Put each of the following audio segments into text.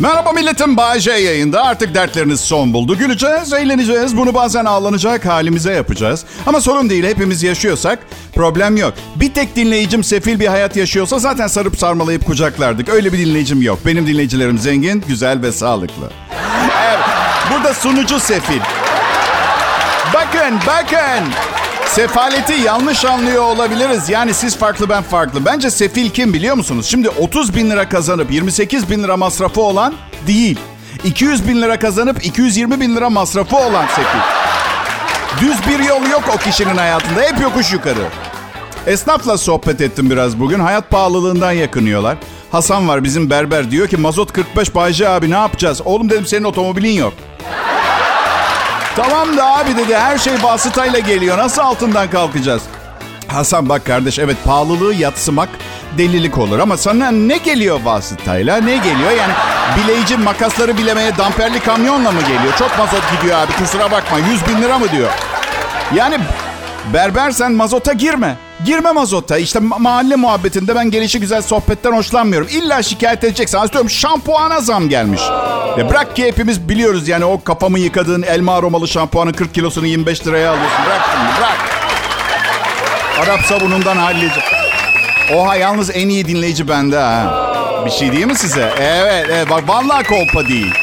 Merhaba milletim Bay J yayında. Artık dertleriniz son buldu. Güleceğiz, eğleneceğiz. Bunu bazen ağlanacak halimize yapacağız. Ama sorun değil. Hepimiz yaşıyorsak problem yok. Bir tek dinleyicim sefil bir hayat yaşıyorsa zaten sarıp sarmalayıp kucaklardık. Öyle bir dinleyicim yok. Benim dinleyicilerim zengin, güzel ve sağlıklı. Evet, burada sunucu sefil. Bakın, bakın. Sefaleti yanlış anlıyor olabiliriz. Yani siz farklı ben farklı. Bence sefil kim biliyor musunuz? Şimdi 30 bin lira kazanıp 28 bin lira masrafı olan değil. 200 bin lira kazanıp 220 bin lira masrafı olan sefil. Düz bir yol yok o kişinin hayatında. Hep yokuş yukarı. Esnafla sohbet ettim biraz bugün. Hayat pahalılığından yakınıyorlar. Hasan var bizim berber diyor ki mazot 45 Bayce abi ne yapacağız? Oğlum dedim senin otomobilin yok. Tamam da abi dedi her şey vasıtayla geliyor. Nasıl altından kalkacağız? Hasan bak kardeş evet pahalılığı yatsımak delilik olur. Ama sana ne geliyor vasıtayla? Ne geliyor? Yani bileyici makasları bilemeye damperli kamyonla mı geliyor? Çok mazot gidiyor abi kusura bakma. 100 bin lira mı diyor? Yani berber sen mazota girme. Girme mazota. İşte mahalle muhabbetinde ben gelişi güzel sohbetten hoşlanmıyorum. İlla şikayet edeceksin. Atıyorum şampuana zam gelmiş. Ya bırak ki hepimiz biliyoruz yani o kafamı yıkadığın elma aromalı şampuanın 40 kilosunu 25 liraya alıyorsun. Bırak şimdi bırak. Arap sabunundan halledeceğim. Oha yalnız en iyi dinleyici bende ha. Bir şey değil mi size? Evet, evet bak vallahi kolpa değil.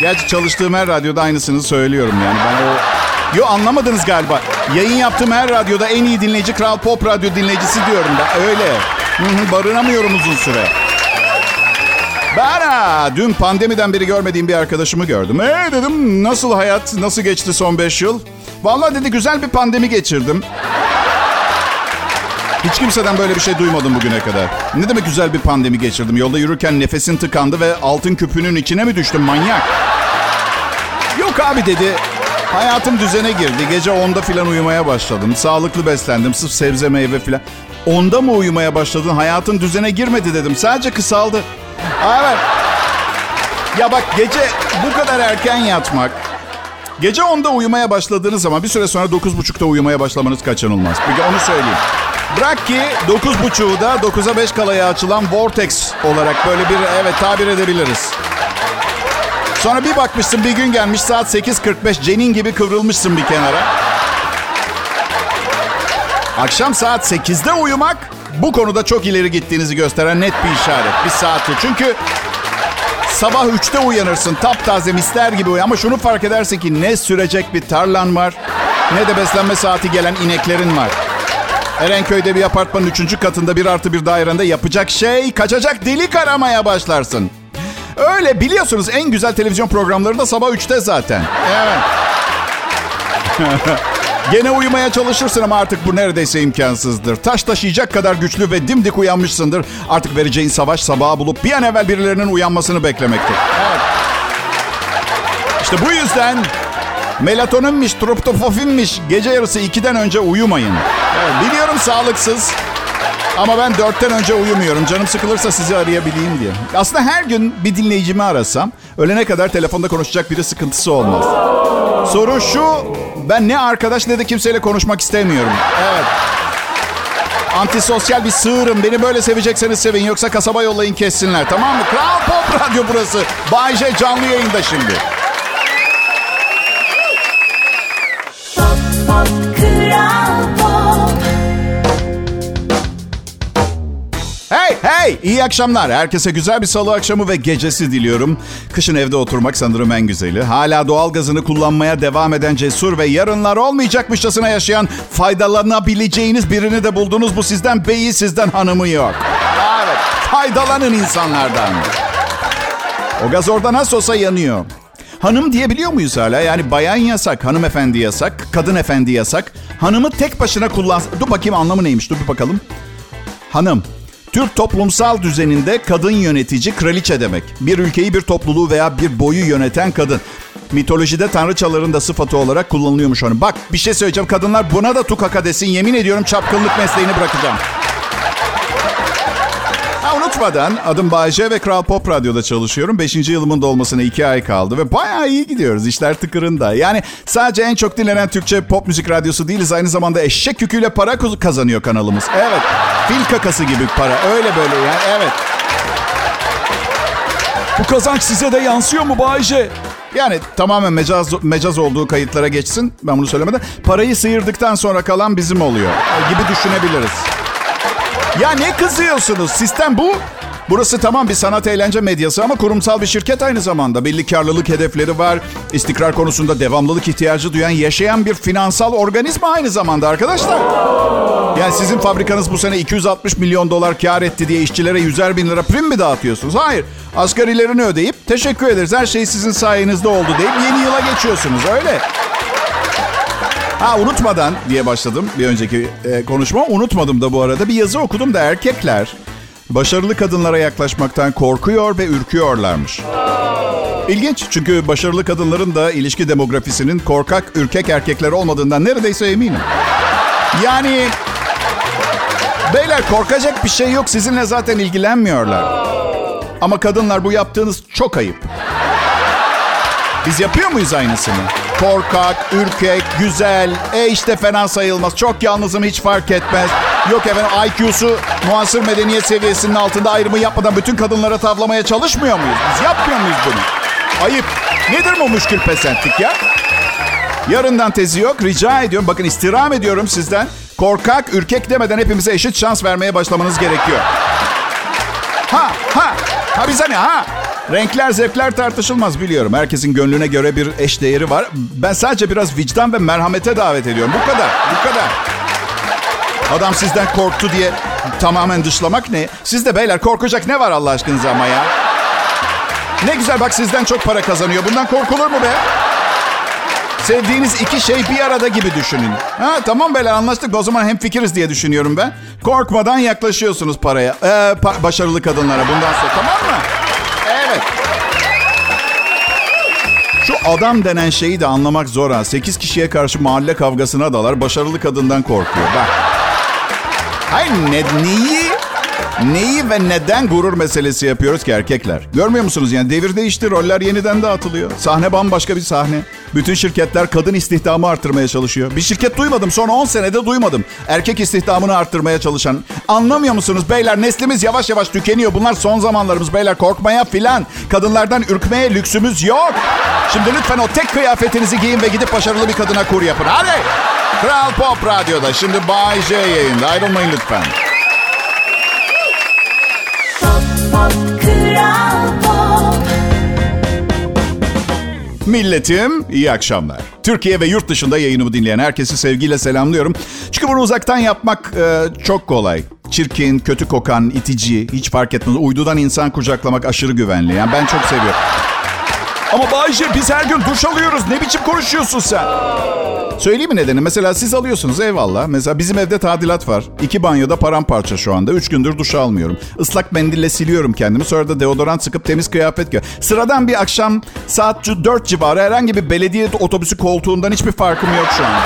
Gerçi çalıştığım her radyoda aynısını söylüyorum yani. Ben o Yo anlamadınız galiba. Yayın yaptığım her radyoda en iyi dinleyici Kral Pop Radyo dinleyicisi diyorum ben. Öyle. Barınamıyorum uzun süre. Ben ha, dün pandemiden beri görmediğim bir arkadaşımı gördüm. Ee dedim nasıl hayat, nasıl geçti son 5 yıl? Vallahi dedi güzel bir pandemi geçirdim. Hiç kimseden böyle bir şey duymadım bugüne kadar. Ne demek güzel bir pandemi geçirdim? Yolda yürürken nefesin tıkandı ve altın küpünün içine mi düştüm manyak? Yok abi dedi. Hayatım düzene girdi. Gece 10'da filan uyumaya başladım. Sağlıklı beslendim. Sırf sebze meyve filan. Onda mı uyumaya başladın? Hayatın düzene girmedi dedim. Sadece kısaldı. Evet. Ya bak gece bu kadar erken yatmak. Gece 10'da uyumaya başladığınız zaman bir süre sonra 9.30'da uyumaya başlamanız kaçınılmaz. Bir onu söyleyeyim. Bırak ki 9.30'u da 9'a 5 kalaya açılan Vortex olarak böyle bir evet tabir edebiliriz. Sonra bir bakmışsın bir gün gelmiş saat 8.45 cenin gibi kıvrılmışsın bir kenara. Akşam saat 8'de uyumak bu konuda çok ileri gittiğinizi gösteren net bir işaret. Bir saati. Çünkü sabah 3'te uyanırsın taptaze misler gibi uyan. Ama şunu fark edersin ki ne sürecek bir tarlan var ne de beslenme saati gelen ineklerin var. Erenköy'de bir apartmanın 3. katında bir artı bir dairende yapacak şey kaçacak delik aramaya başlarsın. Öyle biliyorsunuz en güzel televizyon programları da sabah 3'te zaten. Evet. Gene uyumaya çalışırsın ama artık bu neredeyse imkansızdır. Taş taşıyacak kadar güçlü ve dimdik uyanmışsındır. Artık vereceğin savaş sabaha bulup bir an evvel birilerinin uyanmasını beklemektir. Evet. İşte bu yüzden melatoninmiş, troptofofinmiş gece yarısı 2'den önce uyumayın. Evet, biliyorum sağlıksız. Ama ben dörtten önce uyumuyorum. Canım sıkılırsa sizi arayabileyim diye. Aslında her gün bir dinleyicimi arasam... ...ölene kadar telefonda konuşacak biri sıkıntısı olmaz. Sorun şu... ...ben ne arkadaş ne de kimseyle konuşmak istemiyorum. Evet. Antisosyal bir sığırım. Beni böyle sevecekseniz sevin. Yoksa kasaba yollayın kessinler. Tamam mı? Kral Pop Radyo burası. Bay J canlı yayında şimdi. Hey hey iyi akşamlar. Herkese güzel bir salı akşamı ve gecesi diliyorum. Kışın evde oturmak sanırım en güzeli. Hala doğal gazını kullanmaya devam eden cesur ve yarınlar olmayacakmışçasına yaşayan faydalanabileceğiniz birini de buldunuz. Bu sizden beyi sizden hanımı yok. Evet faydalanın insanlardan. O gaz orada nasıl olsa yanıyor. Hanım diyebiliyor muyuz hala? Yani bayan yasak, hanımefendi yasak, kadın efendi yasak. Hanımı tek başına kullan... Dur bakayım anlamı neymiş dur bir bakalım. Hanım. Türk toplumsal düzeninde kadın yönetici kraliçe demek. Bir ülkeyi bir topluluğu veya bir boyu yöneten kadın. Mitolojide tanrıçaların da sıfatı olarak kullanılıyormuş onu. Bak bir şey söyleyeceğim. Kadınlar buna da tukaka desin. Yemin ediyorum çapkınlık mesleğini bırakacağım. Unutmadan adım Bayece ve Kral Pop Radyo'da çalışıyorum. Beşinci yılımın dolmasına iki ay kaldı ve bayağı iyi gidiyoruz. İşler tıkırında. Yani sadece en çok dinlenen Türkçe pop müzik radyosu değiliz. Aynı zamanda eşek yüküyle para kazanıyor kanalımız. Evet. Fil kakası gibi para. Öyle böyle yani. Evet. Bu kazanç size de yansıyor mu Bayce? Yani tamamen mecaz, mecaz olduğu kayıtlara geçsin. Ben bunu söylemeden. Parayı sıyırdıktan sonra kalan bizim oluyor. Gibi düşünebiliriz. Ya ne kızıyorsunuz? Sistem bu. Burası tamam bir sanat eğlence medyası ama kurumsal bir şirket aynı zamanda. Belli karlılık hedefleri var. İstikrar konusunda devamlılık ihtiyacı duyan yaşayan bir finansal organizma aynı zamanda arkadaşlar. Yani sizin fabrikanız bu sene 260 milyon dolar kar etti diye işçilere 100'er bin lira prim mi dağıtıyorsunuz? Hayır. Asgarilerini ödeyip teşekkür ederiz her şey sizin sayenizde oldu deyip yeni yıla geçiyorsunuz öyle. Ha unutmadan diye başladım bir önceki e, konuşma. Unutmadım da bu arada bir yazı okudum da erkekler başarılı kadınlara yaklaşmaktan korkuyor ve ürküyorlarmış. İlginç çünkü başarılı kadınların da ilişki demografisinin korkak, ürkek erkekler olmadığından neredeyse eminim. Yani beyler korkacak bir şey yok sizinle zaten ilgilenmiyorlar. Ama kadınlar bu yaptığınız çok ayıp. Biz yapıyor muyuz aynısını? Korkak, ürkek, güzel, e işte fena sayılmaz. Çok yalnızım hiç fark etmez. Yok efendim IQ'su muasır medeniyet seviyesinin altında ayrımı yapmadan bütün kadınlara tavlamaya çalışmıyor muyuz? Biz yapmıyor muyuz bunu? Ayıp. Nedir bu müşkül pesentlik ya? Yarından tezi yok. Rica ediyorum. Bakın istirham ediyorum sizden. Korkak, ürkek demeden hepimize eşit şans vermeye başlamanız gerekiyor. Ha, ha. Ha bize ne ha? Renkler, zevkler tartışılmaz biliyorum. Herkesin gönlüne göre bir eş değeri var. Ben sadece biraz vicdan ve merhamete davet ediyorum. Bu kadar, bu kadar. Adam sizden korktu diye tamamen dışlamak ne? Sizde beyler korkacak ne var Allah aşkınıza ama ya? Ne güzel bak sizden çok para kazanıyor. Bundan korkulur mu be? Sevdiğiniz iki şey bir arada gibi düşünün. Ha tamam beyler anlaştık. O zaman hem fikiriz diye düşünüyorum ben. Korkmadan yaklaşıyorsunuz paraya. Ee, pa- başarılı kadınlara bundan sonra tamam mı? Şu adam denen şeyi de anlamak zor ha. Sekiz kişiye karşı mahalle kavgasına dalar. Başarılı kadından korkuyor. Bak. Hayır ne, neyi, neyi ve neden gurur meselesi yapıyoruz ki erkekler? Görmüyor musunuz yani devir değişti, roller yeniden dağıtılıyor. Sahne bambaşka bir sahne. Bütün şirketler kadın istihdamı arttırmaya çalışıyor. Bir şirket duymadım, son 10 senede duymadım. Erkek istihdamını arttırmaya çalışan. Anlamıyor musunuz beyler? Neslimiz yavaş yavaş tükeniyor. Bunlar son zamanlarımız beyler. Korkmaya filan. Kadınlardan ürkmeye lüksümüz yok. Şimdi lütfen o tek kıyafetinizi giyin ve gidip başarılı bir kadına kur yapın. Hadi! Kral Pop Radyo'da. Şimdi Bay J yayında. Ayrılmayın lütfen. Milletim iyi akşamlar. Türkiye ve yurt dışında yayınımı dinleyen herkesi sevgiyle selamlıyorum. Çünkü bunu uzaktan yapmak e, çok kolay. Çirkin, kötü kokan, itici, hiç fark etmez. Uydudan insan kucaklamak aşırı güvenli. Yani ben çok seviyorum. Ama Bayce biz her gün duş alıyoruz. Ne biçim konuşuyorsun sen? Söyleyeyim mi nedeni? Mesela siz alıyorsunuz eyvallah. Mesela bizim evde tadilat var. İki banyoda paramparça şu anda. Üç gündür duş almıyorum. Islak mendille siliyorum kendimi. Sonra da deodorant sıkıp temiz kıyafet giyiyorum. Sıradan bir akşam saat 4 civarı herhangi bir belediye otobüsü koltuğundan hiçbir farkım yok şu anda.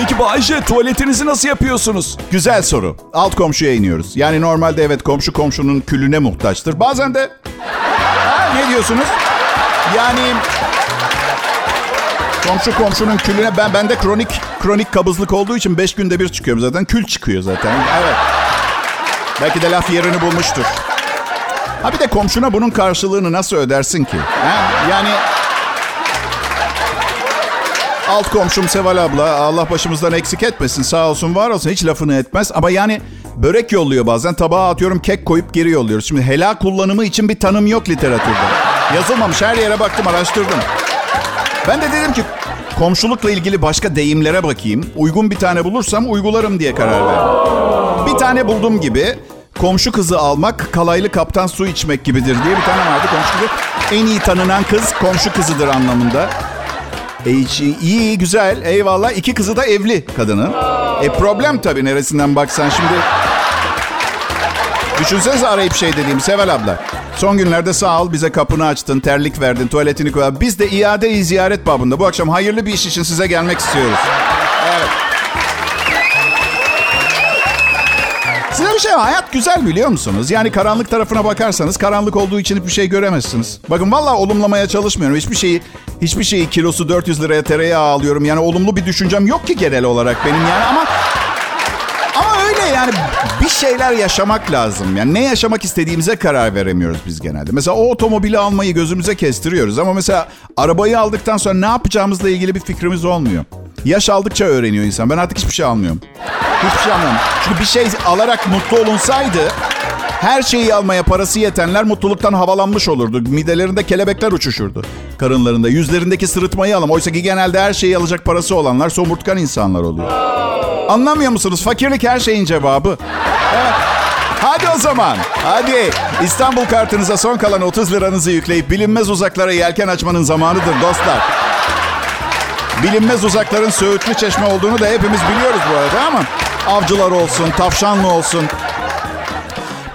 Peki Bayce tuvaletinizi nasıl yapıyorsunuz? Güzel soru. Alt komşuya iniyoruz. Yani normalde evet komşu komşunun külüne muhtaçtır. Bazen de... Ha, ne diyorsunuz? Yani... Komşu komşunun külüne... Ben bende kronik kronik kabızlık olduğu için 5 günde bir çıkıyorum zaten. Kül çıkıyor zaten. Evet. Belki de laf yerini bulmuştur. Ha bir de komşuna bunun karşılığını nasıl ödersin ki? Ha? Yani alt komşum Seval abla Allah başımızdan eksik etmesin sağ olsun var olsun hiç lafını etmez. Ama yani börek yolluyor bazen tabağa atıyorum kek koyup geri yolluyoruz. Şimdi helal kullanımı için bir tanım yok literatürde. Yazılmamış her yere baktım araştırdım. Ben de dedim ki komşulukla ilgili başka deyimlere bakayım. Uygun bir tane bulursam uygularım diye karar verdim. Bir tane buldum gibi komşu kızı almak kalaylı kaptan su içmek gibidir diye bir tane vardı komşu. En iyi tanınan kız komşu kızıdır anlamında. E, iyi, iyi, güzel, eyvallah. İki kızı da evli kadının. E problem tabii neresinden baksan şimdi. Düşünsenize arayıp şey dediğim Seval abla. Son günlerde sağ ol bize kapını açtın, terlik verdin, tuvaletini koydun. Biz de iade-i ziyaret babında bu akşam hayırlı bir iş için size gelmek istiyoruz. Evet. Şey var. Hayat güzel biliyor musunuz? Yani karanlık tarafına bakarsanız karanlık olduğu için hiçbir şey göremezsiniz. Bakın vallahi olumlamaya çalışmıyorum. Hiçbir şeyi hiçbir şeyi kilosu 400 liraya tereyağı alıyorum. Yani olumlu bir düşüncem yok ki genel olarak benim yani ama ama Böyle yani bir şeyler yaşamak lazım. Yani ne yaşamak istediğimize karar veremiyoruz biz genelde. Mesela o otomobili almayı gözümüze kestiriyoruz. Ama mesela arabayı aldıktan sonra ne yapacağımızla ilgili bir fikrimiz olmuyor. Yaş aldıkça öğreniyor insan. Ben artık hiçbir şey almıyorum. Hiçbir şey almıyorum. Çünkü bir şey alarak mutlu olunsaydı her şeyi almaya parası yetenler mutluluktan havalanmış olurdu. Midelerinde kelebekler uçuşurdu. Karınlarında, yüzlerindeki sırıtmayı alalım. Oysa ki genelde her şeyi alacak parası olanlar somurtkan insanlar oluyor. Anlamıyor musunuz? Fakirlik her şeyin cevabı. Evet. Hadi o zaman. Hadi. İstanbul kartınıza son kalan 30 liranızı yükleyip bilinmez uzaklara yelken açmanın zamanıdır dostlar. Bilinmez uzakların Söğütlü Çeşme olduğunu da hepimiz biliyoruz bu arada ama avcılar olsun, tavşanlı olsun.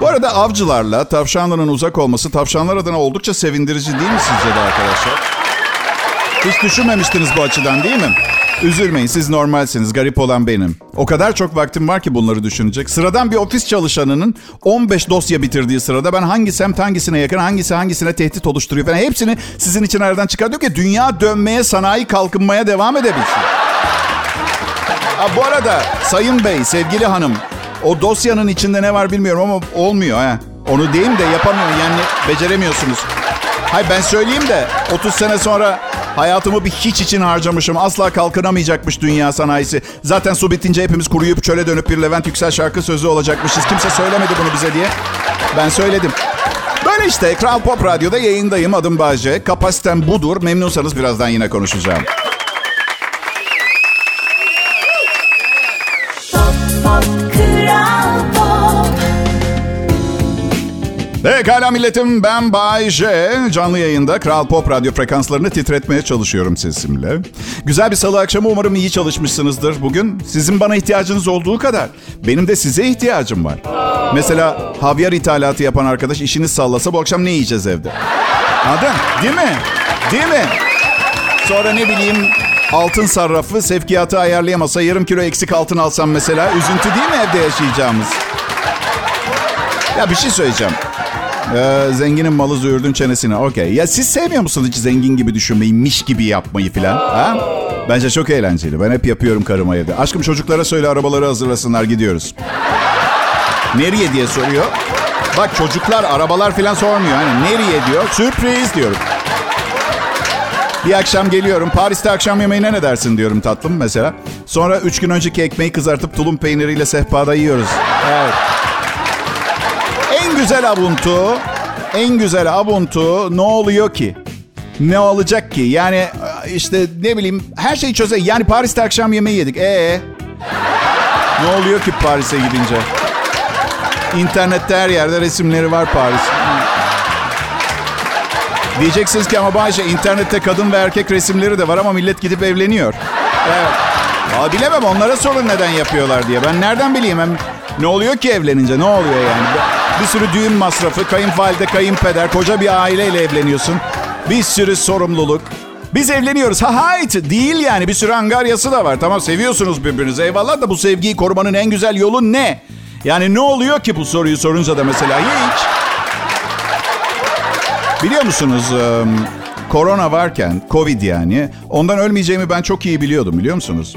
Bu arada avcılarla tavşanların uzak olması tavşanlar adına oldukça sevindirici değil mi sizce de arkadaşlar? Hiç düşünmemiştiniz bu açıdan değil mi? Üzülmeyin siz normalsiniz. Garip olan benim. O kadar çok vaktim var ki bunları düşünecek. Sıradan bir ofis çalışanının 15 dosya bitirdiği sırada ben hangi semt hangisine yakın, hangisi hangisine tehdit oluşturuyor falan hepsini sizin için aradan çıkartıyor ki dünya dönmeye, sanayi kalkınmaya devam edebilsin. Ha, bu arada Sayın Bey, sevgili hanım, o dosyanın içinde ne var bilmiyorum ama olmuyor ha. Onu diyeyim de yapamıyor yani beceremiyorsunuz. Hay ben söyleyeyim de 30 sene sonra hayatımı bir hiç için harcamışım. Asla kalkınamayacakmış dünya sanayisi. Zaten su bitince hepimiz kuruyup çöle dönüp bir Levent Yüksel şarkı sözü olacakmışız. Kimse söylemedi bunu bize diye. Ben söyledim. Böyle işte Kral Pop Radyo'da yayındayım. Adım Bahçe. Kapasitem budur. Memnunsanız birazdan yine konuşacağım. Pekala milletim ben Bay J. Canlı yayında Kral Pop Radyo frekanslarını titretmeye çalışıyorum sesimle. Güzel bir salı akşamı umarım iyi çalışmışsınızdır bugün. Sizin bana ihtiyacınız olduğu kadar benim de size ihtiyacım var. Mesela havyar ithalatı yapan arkadaş işini sallasa bu akşam ne yiyeceğiz evde? Anladın? Değil mi? Değil mi? Sonra ne bileyim altın sarrafı sevkiyatı ayarlayamasa yarım kilo eksik altın alsam mesela üzüntü değil mi evde yaşayacağımız? Ya bir şey söyleyeceğim. Ee, zenginin malı züğürdün çenesine. Okey. Ya siz sevmiyor musunuz hiç zengin gibi düşünmeyi, miş gibi yapmayı filan? Ha? Bence çok eğlenceli. Ben hep yapıyorum karıma evde. Aşkım çocuklara söyle arabaları hazırlasınlar gidiyoruz. Nereye diye soruyor. Bak çocuklar arabalar filan sormuyor. Hani nereye diyor. Sürpriz diyorum. Bir akşam geliyorum. Paris'te akşam yemeğine ne dersin diyorum tatlım mesela. Sonra üç gün önceki ekmeği kızartıp tulum peyniriyle sehpada yiyoruz. Evet. Güzel abuntu, en güzel abuntu ne oluyor ki? Ne olacak ki? Yani işte ne bileyim her şeyi çöze. Yani Paris'te akşam yemeği yedik. Ee, ne oluyor ki Paris'e gidince? İnternette her yerde resimleri var Paris. Diyeceksiniz ki ama Bayşe internette kadın ve erkek resimleri de var ama millet gidip evleniyor. Evet. Aa, bilemem onlara sorun neden yapıyorlar diye. Ben nereden bileyim hem ne oluyor ki evlenince ne oluyor yani? Bir sürü düğün masrafı, kayınvalide, kayınpeder, koca bir aileyle evleniyorsun. Bir sürü sorumluluk. Biz evleniyoruz. Ha hayt değil yani bir sürü angaryası da var. Tamam seviyorsunuz birbirinizi eyvallah da bu sevgiyi korumanın en güzel yolu ne? Yani ne oluyor ki bu soruyu sorunca da mesela hiç. Biliyor musunuz korona varken, covid yani ondan ölmeyeceğimi ben çok iyi biliyordum biliyor musunuz?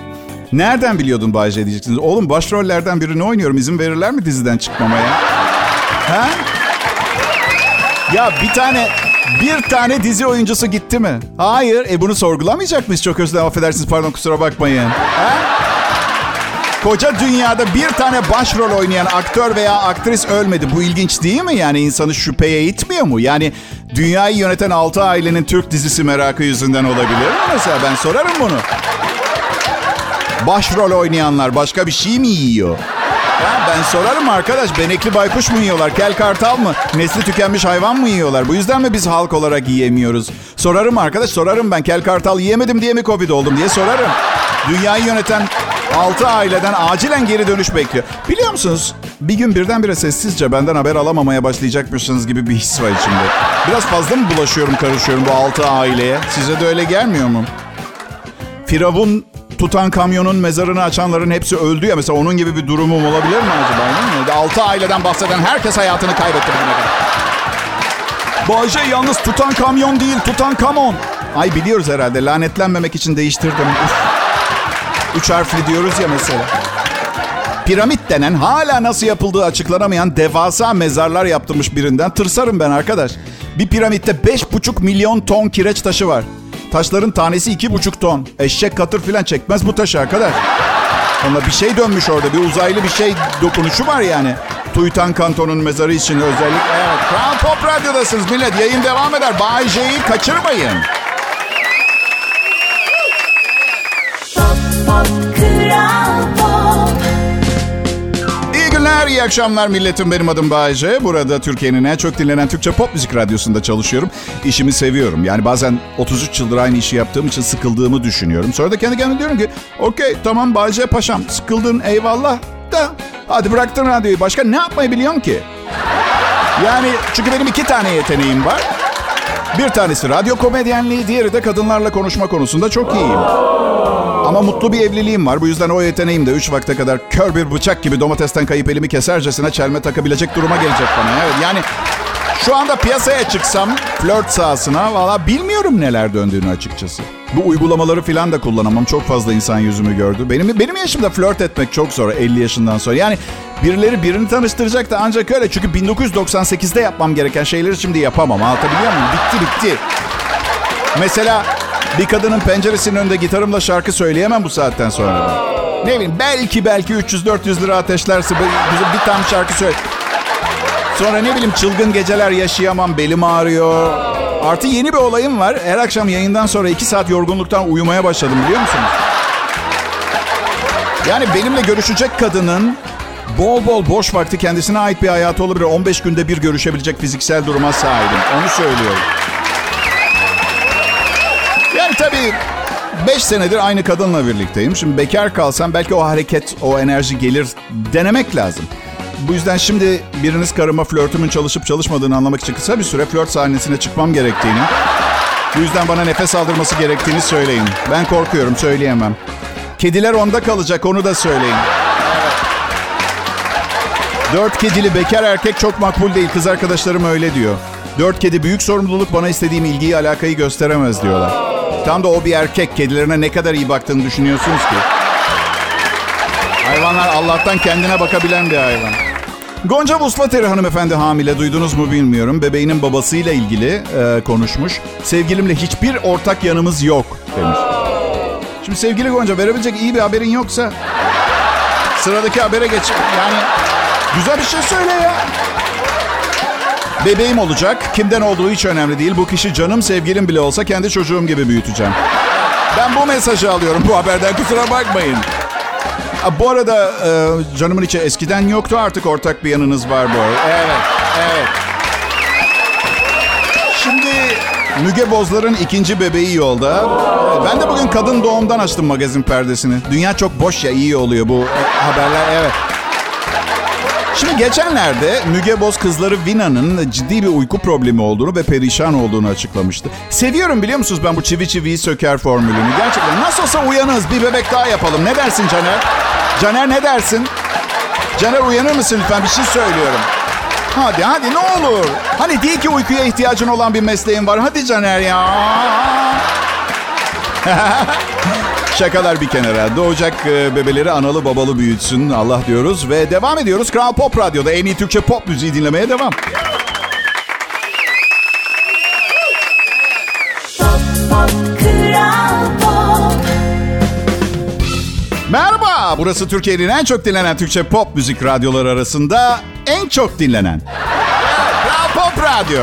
Nereden biliyordun Bayce diyeceksiniz. Oğlum başrollerden birini oynuyorum. İzin verirler mi diziden çıkmama ya? Ha? Ya bir tane bir tane dizi oyuncusu gitti mi? Hayır. E bunu sorgulamayacak mıyız? Çok özür dilerim affedersiniz pardon kusura bakmayın. Ha? Koca dünyada bir tane başrol oynayan aktör veya aktris ölmedi. Bu ilginç değil mi? Yani insanı şüpheye itmiyor mu? Yani dünyayı yöneten altı ailenin Türk dizisi merakı yüzünden olabilir mi? Mesela ben sorarım bunu. Başrol oynayanlar başka bir şey mi yiyor? Ya ben sorarım arkadaş benekli baykuş mu yiyorlar? Kel kartal mı? Nesli tükenmiş hayvan mı yiyorlar? Bu yüzden mi biz halk olarak yiyemiyoruz? Sorarım arkadaş sorarım ben kel kartal yiyemedim diye mi covid oldum diye sorarım. Dünyayı yöneten 6 aileden acilen geri dönüş bekliyor. Biliyor musunuz? Bir gün birdenbire sessizce benden haber alamamaya başlayacakmışsınız gibi bir his var içimde. Biraz fazla mı bulaşıyorum, karışıyorum bu 6 aileye? Size de öyle gelmiyor mu? Firavun tutan kamyonun mezarını açanların hepsi öldü ya. Mesela onun gibi bir durumum olabilir mi acaba? Altı aileden bahseden herkes hayatını kaybetti bugüne. Bayce yalnız tutan kamyon değil, tutan kamon. Ay biliyoruz herhalde. Lanetlenmemek için değiştirdim. Üç harfli diyoruz ya mesela. piramit denen hala nasıl yapıldığı açıklanamayan devasa mezarlar yaptırmış birinden tırsarım ben arkadaş. Bir piramitte 5,5 milyon ton kireç taşı var. Taşların tanesi 2,5 ton. Eşek katır filan çekmez bu taşı arkadaş. Ona bir şey dönmüş orada. Bir uzaylı bir şey dokunuşu var yani. Tuytan Kanton'un mezarı için özellikle. Evet, Kral Pop Radyo'dasınız millet. Yayın devam eder. Bay J'yi kaçırmayın. Kral Pop Günler, iyi akşamlar milletim. Benim adım Bayece. Burada Türkiye'nin en çok dinlenen Türkçe pop müzik radyosunda çalışıyorum. İşimi seviyorum. Yani bazen 33 yıldır aynı işi yaptığım için sıkıldığımı düşünüyorum. Sonra da kendi kendime diyorum ki... Okey tamam Bayece paşam sıkıldın eyvallah da... Hadi bıraktın radyoyu. Başka ne yapmayı biliyorsun ki? Yani çünkü benim iki tane yeteneğim var. Bir tanesi radyo komedyenliği, diğeri de kadınlarla konuşma konusunda çok iyiyim. Ama mutlu bir evliliğim var. Bu yüzden o yeteneğim de 3 vakte kadar kör bir bıçak gibi domatesten kayıp elimi kesercesine çelme takabilecek duruma gelecek bana. Evet yani şu anda piyasaya çıksam flört sahasına valla bilmiyorum neler döndüğünü açıkçası. Bu uygulamaları falan da kullanamam. Çok fazla insan yüzümü gördü. Benim benim yaşımda flört etmek çok zor 50 yaşından sonra. Yani birileri birini tanıştıracak da ancak öyle. Çünkü 1998'de yapmam gereken şeyleri şimdi yapamam. Anlatabiliyor muyum? Bitti bitti. Mesela bir kadının penceresinin önünde gitarımla şarkı söyleyemem bu saatten sonra. Ne bileyim belki belki 300-400 lira ateşlerse bir, tane şarkı söyle. Sonra ne bileyim çılgın geceler yaşayamam, belim ağrıyor. Artı yeni bir olayım var. Her akşam yayından sonra 2 saat yorgunluktan uyumaya başladım biliyor musunuz? Yani benimle görüşecek kadının bol bol boş vakti kendisine ait bir hayatı olabilir. 15 günde bir görüşebilecek fiziksel duruma sahibim. Onu söylüyorum. Tabii 5 senedir aynı kadınla birlikteyim. Şimdi bekar kalsam belki o hareket, o enerji gelir denemek lazım. Bu yüzden şimdi biriniz karıma flörtümün çalışıp çalışmadığını anlamak için kısa bir süre flört sahnesine çıkmam gerektiğini, bu yüzden bana nefes aldırması gerektiğini söyleyin. Ben korkuyorum, söyleyemem. Kediler onda kalacak, onu da söyleyin. Dört kedili bekar erkek çok makbul değil. Kız arkadaşlarım öyle diyor. Dört kedi büyük sorumluluk bana istediğim ilgiyi alakayı gösteremez diyorlar. Tam da o bir erkek. Kedilerine ne kadar iyi baktığını düşünüyorsunuz ki. Hayvanlar Allah'tan kendine bakabilen bir hayvan. Gonca Vuslateri hanımefendi hamile duydunuz mu bilmiyorum. Bebeğinin babasıyla ilgili e, konuşmuş. Sevgilimle hiçbir ortak yanımız yok demiş. Şimdi sevgili Gonca verebilecek iyi bir haberin yoksa sıradaki habere geç. Yani güzel bir şey söyle ya. Bebeğim olacak. Kimden olduğu hiç önemli değil. Bu kişi canım sevgilim bile olsa kendi çocuğum gibi büyüteceğim. Ben bu mesajı alıyorum bu haberden kusura bakmayın. Bu arada e, canımın içi eskiden yoktu artık ortak bir yanınız var bu. Evet, evet. Şimdi Müge Bozlar'ın ikinci bebeği yolda. Ben de bugün kadın doğumdan açtım magazin perdesini. Dünya çok boş ya iyi oluyor bu e, haberler evet. Şimdi geçenlerde Müge Boz kızları Vina'nın ciddi bir uyku problemi olduğunu ve perişan olduğunu açıklamıştı. Seviyorum biliyor musunuz ben bu çivi çiviyi söker formülünü. Gerçekten nasıl olsa uyanız bir bebek daha yapalım. Ne dersin Caner? Caner ne dersin? Caner uyanır mısın lütfen bir şey söylüyorum. Hadi hadi ne olur. Hani değil ki uykuya ihtiyacın olan bir mesleğin var. Hadi Caner ya. Şakalar bir kenara. Doğacak e, bebeleri analı babalı büyütsün Allah diyoruz. Ve devam ediyoruz. Kral Pop Radyo'da en iyi Türkçe pop müziği dinlemeye devam. Kral Pop Merhaba. Burası Türkiye'nin en çok dinlenen Türkçe pop müzik radyoları arasında en çok dinlenen. Kral Pop Radyo.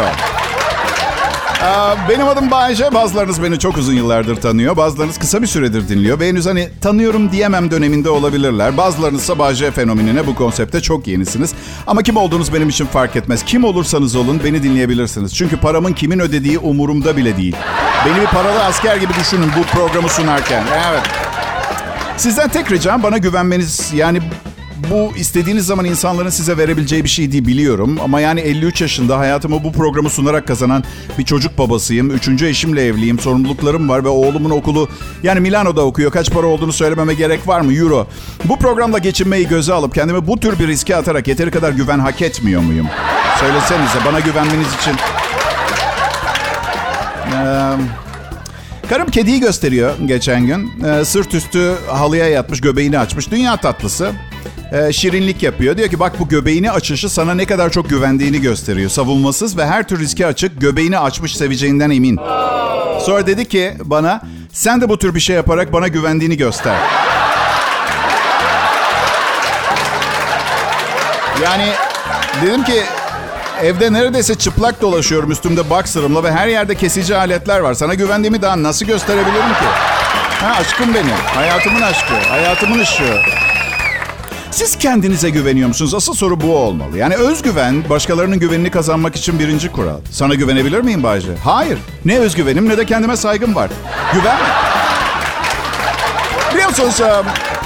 Benim adım Bayece. Bazılarınız beni çok uzun yıllardır tanıyor. Bazılarınız kısa bir süredir dinliyor. Ve henüz hani tanıyorum diyemem döneminde olabilirler. Bazılarınız ise Bayece fenomenine bu konsepte çok yenisiniz. Ama kim olduğunuz benim için fark etmez. Kim olursanız olun beni dinleyebilirsiniz. Çünkü paramın kimin ödediği umurumda bile değil. Beni bir paralı asker gibi düşünün bu programı sunarken. Evet. Sizden tek ricam bana güvenmeniz. Yani bu istediğiniz zaman insanların size verebileceği bir şey değil biliyorum. Ama yani 53 yaşında hayatımı bu programı sunarak kazanan bir çocuk babasıyım. Üçüncü eşimle evliyim. Sorumluluklarım var ve oğlumun okulu yani Milano'da okuyor. Kaç para olduğunu söylememe gerek var mı? Euro. Bu programla geçinmeyi göze alıp kendimi bu tür bir riske atarak yeteri kadar güven hak etmiyor muyum? Söylesenize bana güvenmeniz için. Ee, Karım kediyi gösteriyor geçen gün. Ee, sırt üstü halıya yatmış, göbeğini açmış. Dünya tatlısı. E, şirinlik yapıyor. Diyor ki bak bu göbeğini açışı sana ne kadar çok güvendiğini gösteriyor. Savunmasız ve her tür riske açık göbeğini açmış seveceğinden emin. Sonra dedi ki bana sen de bu tür bir şey yaparak bana güvendiğini göster. Yani dedim ki evde neredeyse çıplak dolaşıyorum üstümde boxer'ımla ve her yerde kesici aletler var. Sana güvendiğimi daha nasıl gösterebilirim ki? Ha aşkım benim. Hayatımın aşkı. Hayatımın ışığı. Siz kendinize güveniyor musunuz? Asıl soru bu olmalı. Yani özgüven başkalarının güvenini kazanmak için birinci kural. Sana güvenebilir miyim Bayce? Hayır. Ne özgüvenim ne de kendime saygım var. Güvenme. Biliyor musunuz? um,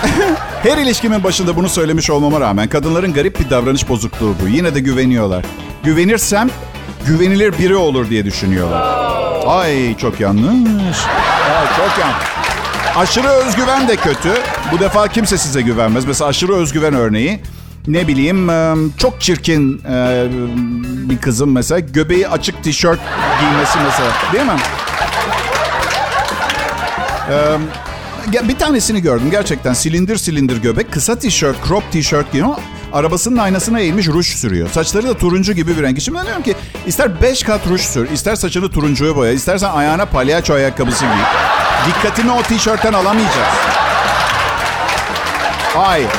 Her ilişkimin başında bunu söylemiş olmama rağmen kadınların garip bir davranış bozukluğu bu. Yine de güveniyorlar. Güvenirsem güvenilir biri olur diye düşünüyorlar. Ay çok yanlış. Ay, çok yanlış. Aşırı özgüven de kötü. Bu defa kimse size güvenmez. Mesela aşırı özgüven örneği. Ne bileyim e, çok çirkin e, bir kızın mesela göbeği açık tişört giymesi mesela. Değil mi? E, bir tanesini gördüm gerçekten silindir silindir göbek kısa tişört crop tişört giyiyor arabasının aynasına eğilmiş ruj sürüyor. Saçları da turuncu gibi bir renk. Şimdi ben diyorum ki ister 5 kat ruj sür, ister saçını turuncuya boya, istersen ayağına palyaço ayakkabısı giy. Dikkatimi o tişörtten alamayacağız. Hayır,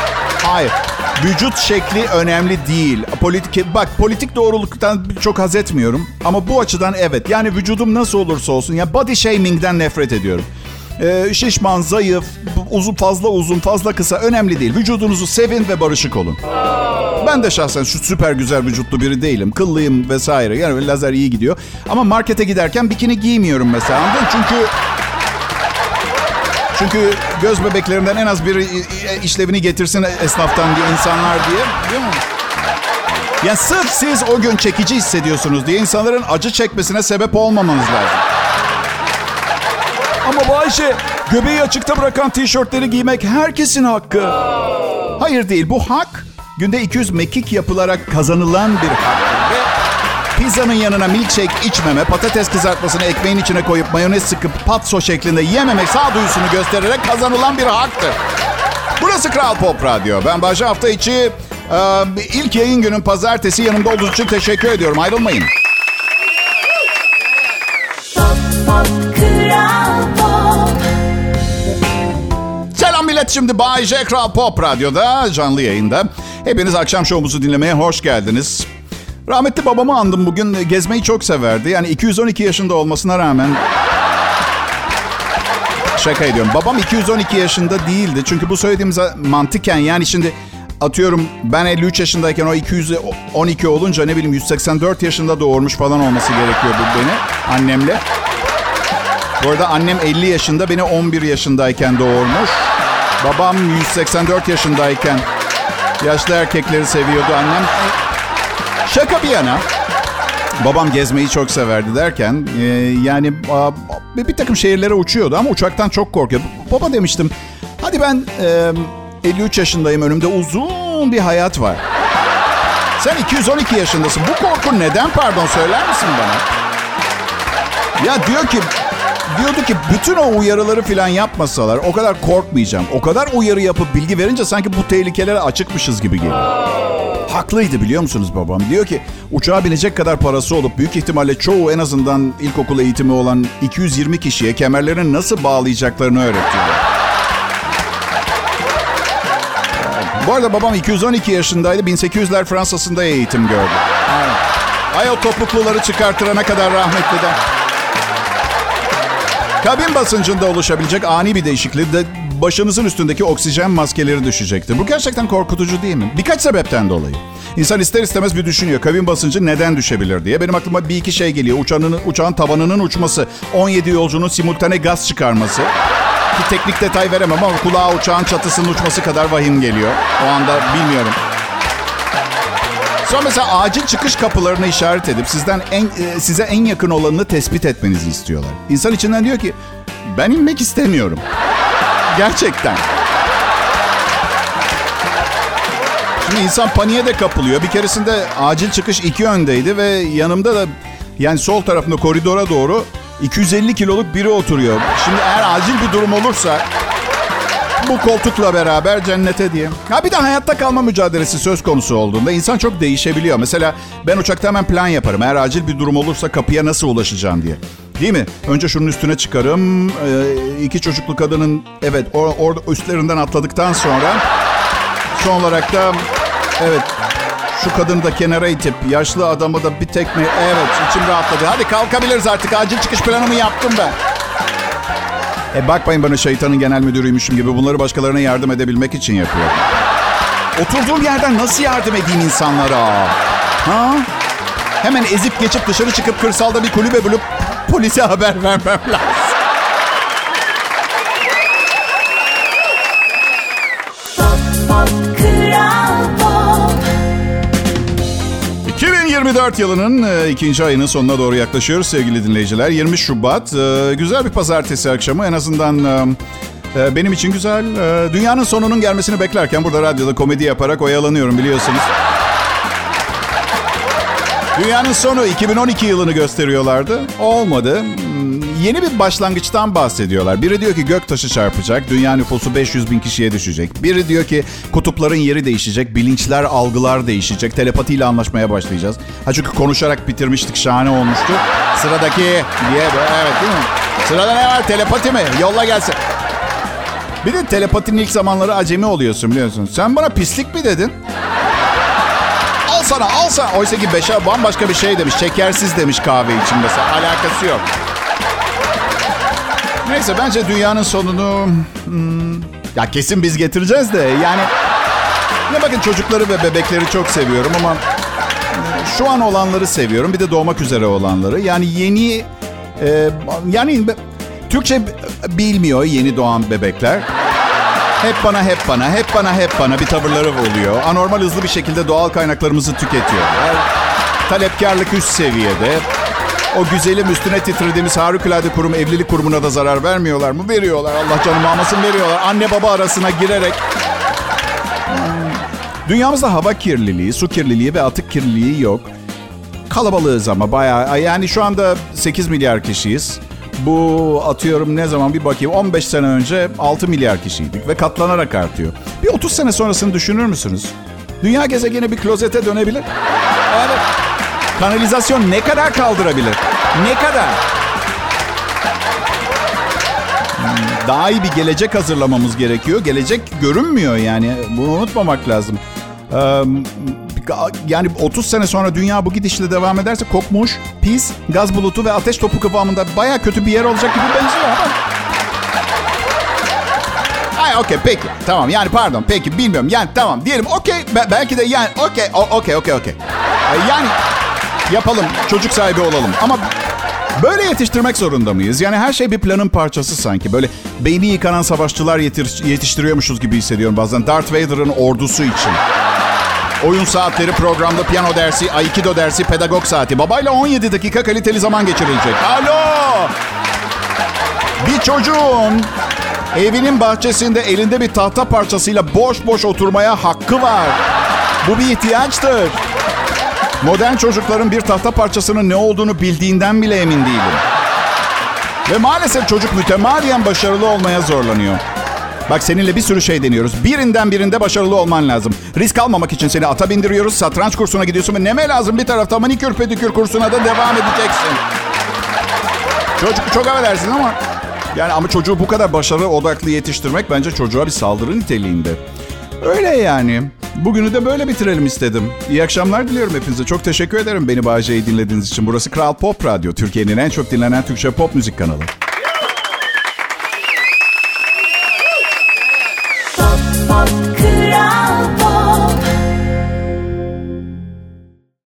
hayır. Vücut şekli önemli değil. Politik, bak politik doğruluktan çok haz etmiyorum. Ama bu açıdan evet. Yani vücudum nasıl olursa olsun. Ya body shaming'den nefret ediyorum. Ee, şişman, zayıf, uzun fazla uzun, fazla kısa önemli değil. Vücudunuzu sevin ve barışık olun. Ben de şahsen şu süper güzel vücutlu biri değilim. Kıllıyım vesaire. Yani lazer iyi gidiyor. Ama markete giderken bikini giymiyorum mesela. Çünkü çünkü göz bebeklerimden en az biri işlevini getirsin esnaftan diye insanlar diye. Değil mi? Ya sırf siz o gün çekici hissediyorsunuz diye insanların acı çekmesine sebep olmamanız lazım. Ama Bayşe, göbeği açıkta bırakan tişörtleri giymek herkesin hakkı. Hayır değil, bu hak günde 200 mekik yapılarak kazanılan bir haktır. Pizzanın yanına milkshake içmeme, patates kızartmasını ekmeğin içine koyup mayonez sıkıp patso şeklinde yememek sağduyusunu göstererek kazanılan bir haktır. Burası Kral Pop Radyo. Ben Bayşe hafta içi e, ilk yayın günün pazartesi yanımda olduğunuz için teşekkür ediyorum. Ayrılmayın. Selam millet şimdi Bay J Kral Pop Radyo'da canlı yayında. Hepiniz akşam şovumuzu dinlemeye hoş geldiniz. Rahmetli babamı andım bugün. Gezmeyi çok severdi. Yani 212 yaşında olmasına rağmen... Şaka ediyorum. Babam 212 yaşında değildi. Çünkü bu söylediğimiz mantıken yani şimdi atıyorum ben 53 yaşındayken o 212 olunca ne bileyim 184 yaşında doğurmuş falan olması gerekiyordu beni annemle. Bu arada annem 50 yaşında beni 11 yaşındayken doğurmuş. Babam 184 yaşındayken yaşlı erkekleri seviyordu annem. Şaka bir yana. Babam gezmeyi çok severdi derken e, yani a, bir, takım şehirlere uçuyordu ama uçaktan çok korkuyordu. Baba demiştim hadi ben e, 53 yaşındayım önümde uzun bir hayat var. Sen 212 yaşındasın. Bu korku neden pardon söyler misin bana? Ya diyor ki diyordu ki bütün o uyarıları falan yapmasalar o kadar korkmayacağım. O kadar uyarı yapıp bilgi verince sanki bu tehlikelere açıkmışız gibi geliyor. Haklıydı biliyor musunuz babam? Diyor ki uçağa binecek kadar parası olup büyük ihtimalle çoğu en azından ilkokul eğitimi olan 220 kişiye kemerlerini nasıl bağlayacaklarını öğretiyor. Bu arada babam 212 yaşındaydı. 1800'ler Fransa'sında eğitim gördü. Evet. Ay o topukluları çıkartırana kadar rahmetliden. Kabin basıncında oluşabilecek ani bir değişiklik de başınızın üstündeki oksijen maskeleri düşecektir. Bu gerçekten korkutucu değil mi? Birkaç sebepten dolayı. İnsan ister istemez bir düşünüyor. Kabin basıncı neden düşebilir diye. Benim aklıma bir iki şey geliyor. Uçağın, uçağın tavanının uçması, 17 yolcunun simultane gaz çıkarması. Ki teknik detay veremem ama kulağa uçağın çatısının uçması kadar vahim geliyor. O anda bilmiyorum. Sonra mesela acil çıkış kapılarını işaret edip sizden en, e, size en yakın olanını tespit etmenizi istiyorlar. İnsan içinden diyor ki ben inmek istemiyorum. Gerçekten. Şimdi insan paniğe de kapılıyor. Bir keresinde acil çıkış iki yöndeydi ve yanımda da yani sol tarafında koridora doğru 250 kiloluk biri oturuyor. Şimdi eğer acil bir durum olursa Bu koltukla beraber cennete diye. Ha bir de hayatta kalma mücadelesi söz konusu olduğunda insan çok değişebiliyor. Mesela ben uçakta hemen plan yaparım. Eğer acil bir durum olursa kapıya nasıl ulaşacağım diye. Değil mi? Önce şunun üstüne çıkarım. Ee, iki çocuklu kadının evet or- orada üstlerinden atladıktan sonra son olarak da evet şu kadını da kenara itip yaşlı adamı da bir tekme evet içim rahatladı. Hadi kalkabiliriz artık acil çıkış planımı yaptım ben. E bakmayın bana şeytanın genel müdürüymüşüm gibi bunları başkalarına yardım edebilmek için yapıyorum. Oturduğum yerden nasıl yardım edeyim insanlara? Ha? Hemen ezip geçip dışarı çıkıp kırsalda bir kulübe bulup polise haber vermem lazım. 2024 yılının e, ikinci ayının sonuna doğru yaklaşıyoruz sevgili dinleyiciler. 20 Şubat. e, güzel bir pazartesi akşamı. En azından e, benim için güzel. Dünyanın sonunun gelmesini beklerken burada radyoda komedi yaparak oyalanıyorum biliyorsunuz. Dünyanın sonu 2012 yılını gösteriyorlardı. Olmadı. Yeni bir başlangıçtan bahsediyorlar. Biri diyor ki gök taşı çarpacak, dünya nüfusu 500 bin kişiye düşecek. Biri diyor ki kutupların yeri değişecek, bilinçler, algılar değişecek, telepatiyle anlaşmaya başlayacağız. Ha çünkü konuşarak bitirmiştik, şahane olmuştu. Sıradaki diye, evet değil mi? Sırada ne var? Telepati mi? Yolla gelsin. Bir de telepatinin ilk zamanları acemi oluyorsun biliyorsun. Sen bana pislik mi dedin? Al sana al sana. Oysa ki beşer bambaşka bir şey demiş. Şekersiz demiş kahve için mesela. Alakası yok. Neyse bence dünyanın sonunu... hmm, ya kesin biz getireceğiz de yani... Ya bakın çocukları ve bebekleri çok seviyorum ama... e, Şu an olanları seviyorum. Bir de doğmak üzere olanları. Yani yeni... e, yani Türkçe bilmiyor yeni doğan bebekler. Hep bana, hep bana, hep bana, hep bana bir tavırları oluyor. Anormal hızlı bir şekilde doğal kaynaklarımızı tüketiyorlar. Talepkarlık üst seviyede. O güzelim üstüne titrediğimiz harikulade kurum evlilik kurumuna da zarar vermiyorlar mı? Veriyorlar. Allah canım almasın veriyorlar. Anne baba arasına girerek. Dünyamızda hava kirliliği, su kirliliği ve atık kirliliği yok. Kalabalığız ama bayağı. Yani şu anda 8 milyar kişiyiz. Bu atıyorum ne zaman bir bakayım 15 sene önce 6 milyar kişiydik ve katlanarak artıyor. Bir 30 sene sonrasını düşünür müsünüz? Dünya gezegeni bir klozete dönebilir. Evet. Kanalizasyon ne kadar kaldırabilir? Ne kadar? Hmm, Daha iyi bir gelecek hazırlamamız gerekiyor. Gelecek görünmüyor yani. Bunu unutmamak lazım. Yani 30 sene sonra dünya bu gidişle devam ederse kokmuş, pis, gaz bulutu ve ateş topu kıvamında baya kötü bir yer olacak gibi benziyor. Ay okey peki tamam yani pardon peki bilmiyorum yani tamam diyelim okey be- belki de yani okey okey okey okey. Yani yapalım çocuk sahibi olalım ama böyle yetiştirmek zorunda mıyız? Yani her şey bir planın parçası sanki. Böyle beyni yıkanan savaşçılar yetir- yetiştiriyormuşuz gibi hissediyorum bazen. Darth Vader'ın ordusu için. Oyun saatleri, programda piyano dersi, aikido dersi, pedagog saati. Babayla 17 dakika kaliteli zaman geçirilecek. Alo! Bir çocuğun evinin bahçesinde elinde bir tahta parçasıyla boş boş oturmaya hakkı var. Bu bir ihtiyaçtır. Modern çocukların bir tahta parçasının ne olduğunu bildiğinden bile emin değilim. Ve maalesef çocuk mütemadiyen başarılı olmaya zorlanıyor. Bak seninle bir sürü şey deniyoruz. Birinden birinde başarılı olman lazım. Risk almamak için seni ata bindiriyoruz. Satranç kursuna gidiyorsun ve neme lazım bir tarafta manikür pedikür kursuna da devam edeceksin. Çocuk çok affedersin ama... Yani ama çocuğu bu kadar başarı odaklı yetiştirmek bence çocuğa bir saldırı niteliğinde. Öyle yani. Bugünü de böyle bitirelim istedim. İyi akşamlar diliyorum hepinize. Çok teşekkür ederim beni Bağcay'ı dinlediğiniz için. Burası Kral Pop Radyo. Türkiye'nin en çok dinlenen Türkçe pop müzik kanalı.